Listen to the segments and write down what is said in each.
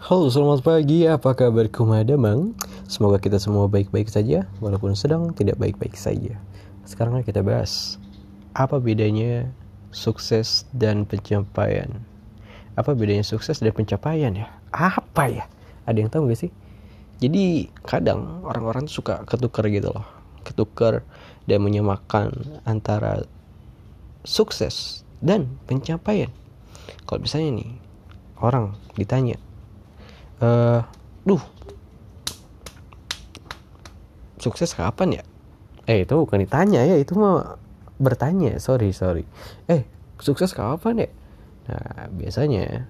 Halo selamat pagi, apa kabar Kumadamang? Semoga kita semua baik-baik saja, walaupun sedang tidak baik-baik saja. Sekarang kita bahas, apa bedanya sukses dan pencapaian? Apa bedanya sukses dan pencapaian ya? Apa ya? Ada yang tahu gak sih? Jadi kadang orang-orang suka ketukar gitu loh Ketukar dan menyamakan antara sukses dan pencapaian Kalau misalnya nih, orang ditanya uh, duh. Sukses kapan ya? Eh itu bukan ditanya ya itu mah bertanya. Sorry sorry. Eh sukses kapan ya? Nah biasanya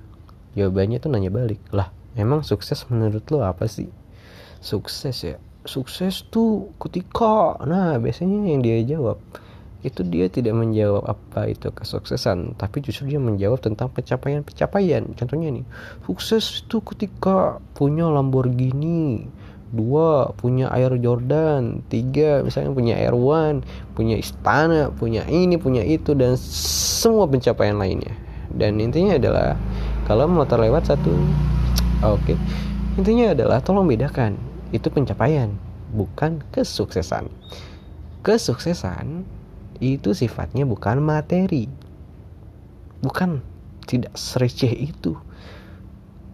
jawabannya tuh nanya balik. Lah emang sukses menurut lo apa sih? Sukses ya? Sukses tuh ketika. Nah biasanya yang dia jawab itu dia tidak menjawab apa itu kesuksesan tapi justru dia menjawab tentang pencapaian-pencapaian. Contohnya nih sukses itu ketika punya Lamborghini dua punya Air Jordan tiga misalnya punya Air One punya istana punya ini punya itu dan semua pencapaian lainnya. Dan intinya adalah kalau motor lewat satu oke. Okay. intinya adalah tolong bedakan itu pencapaian bukan kesuksesan. Kesuksesan itu sifatnya bukan materi. Bukan tidak sereceh itu.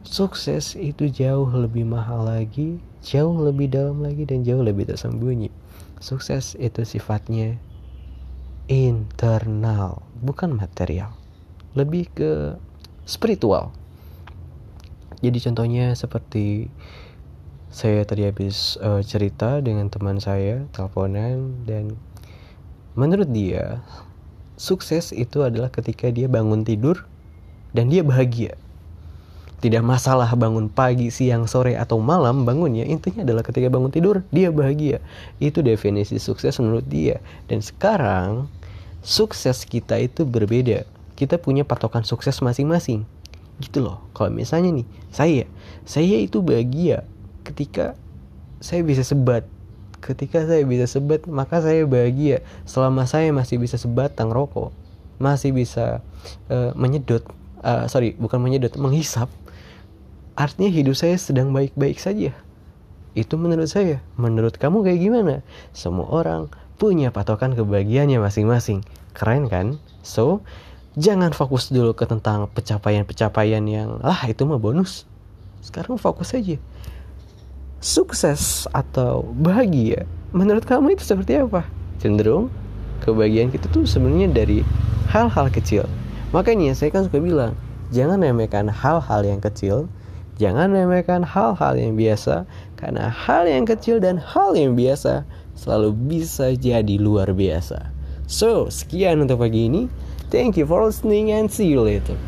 Sukses itu jauh lebih mahal lagi, jauh lebih dalam lagi dan jauh lebih tersembunyi. Sukses itu sifatnya internal, bukan material. Lebih ke spiritual. Jadi contohnya seperti saya tadi habis uh, cerita dengan teman saya teleponan dan Menurut dia, sukses itu adalah ketika dia bangun tidur dan dia bahagia. Tidak masalah bangun pagi, siang, sore, atau malam bangunnya. Intinya adalah ketika bangun tidur, dia bahagia. Itu definisi sukses menurut dia. Dan sekarang, sukses kita itu berbeda. Kita punya patokan sukses masing-masing. Gitu loh. Kalau misalnya nih, saya, saya itu bahagia ketika saya bisa sebat Ketika saya bisa sebat, maka saya bahagia. Selama saya masih bisa sebatang rokok, masih bisa uh, menyedot, uh, sorry, bukan menyedot, menghisap. Artinya hidup saya sedang baik-baik saja. Itu menurut saya. Menurut kamu kayak gimana? Semua orang punya patokan kebahagiaannya masing-masing. Keren kan? So, jangan fokus dulu ke tentang pencapaian-pencapaian yang lah itu mah bonus. Sekarang fokus aja sukses atau bahagia menurut kamu itu seperti apa? Cenderung kebahagiaan kita tuh sebenarnya dari hal-hal kecil. Makanya saya kan suka bilang jangan remehkan hal-hal yang kecil jangan remehkan hal-hal yang biasa karena hal yang kecil dan hal yang biasa selalu bisa jadi luar biasa. So sekian untuk pagi ini. Thank you for listening and see you later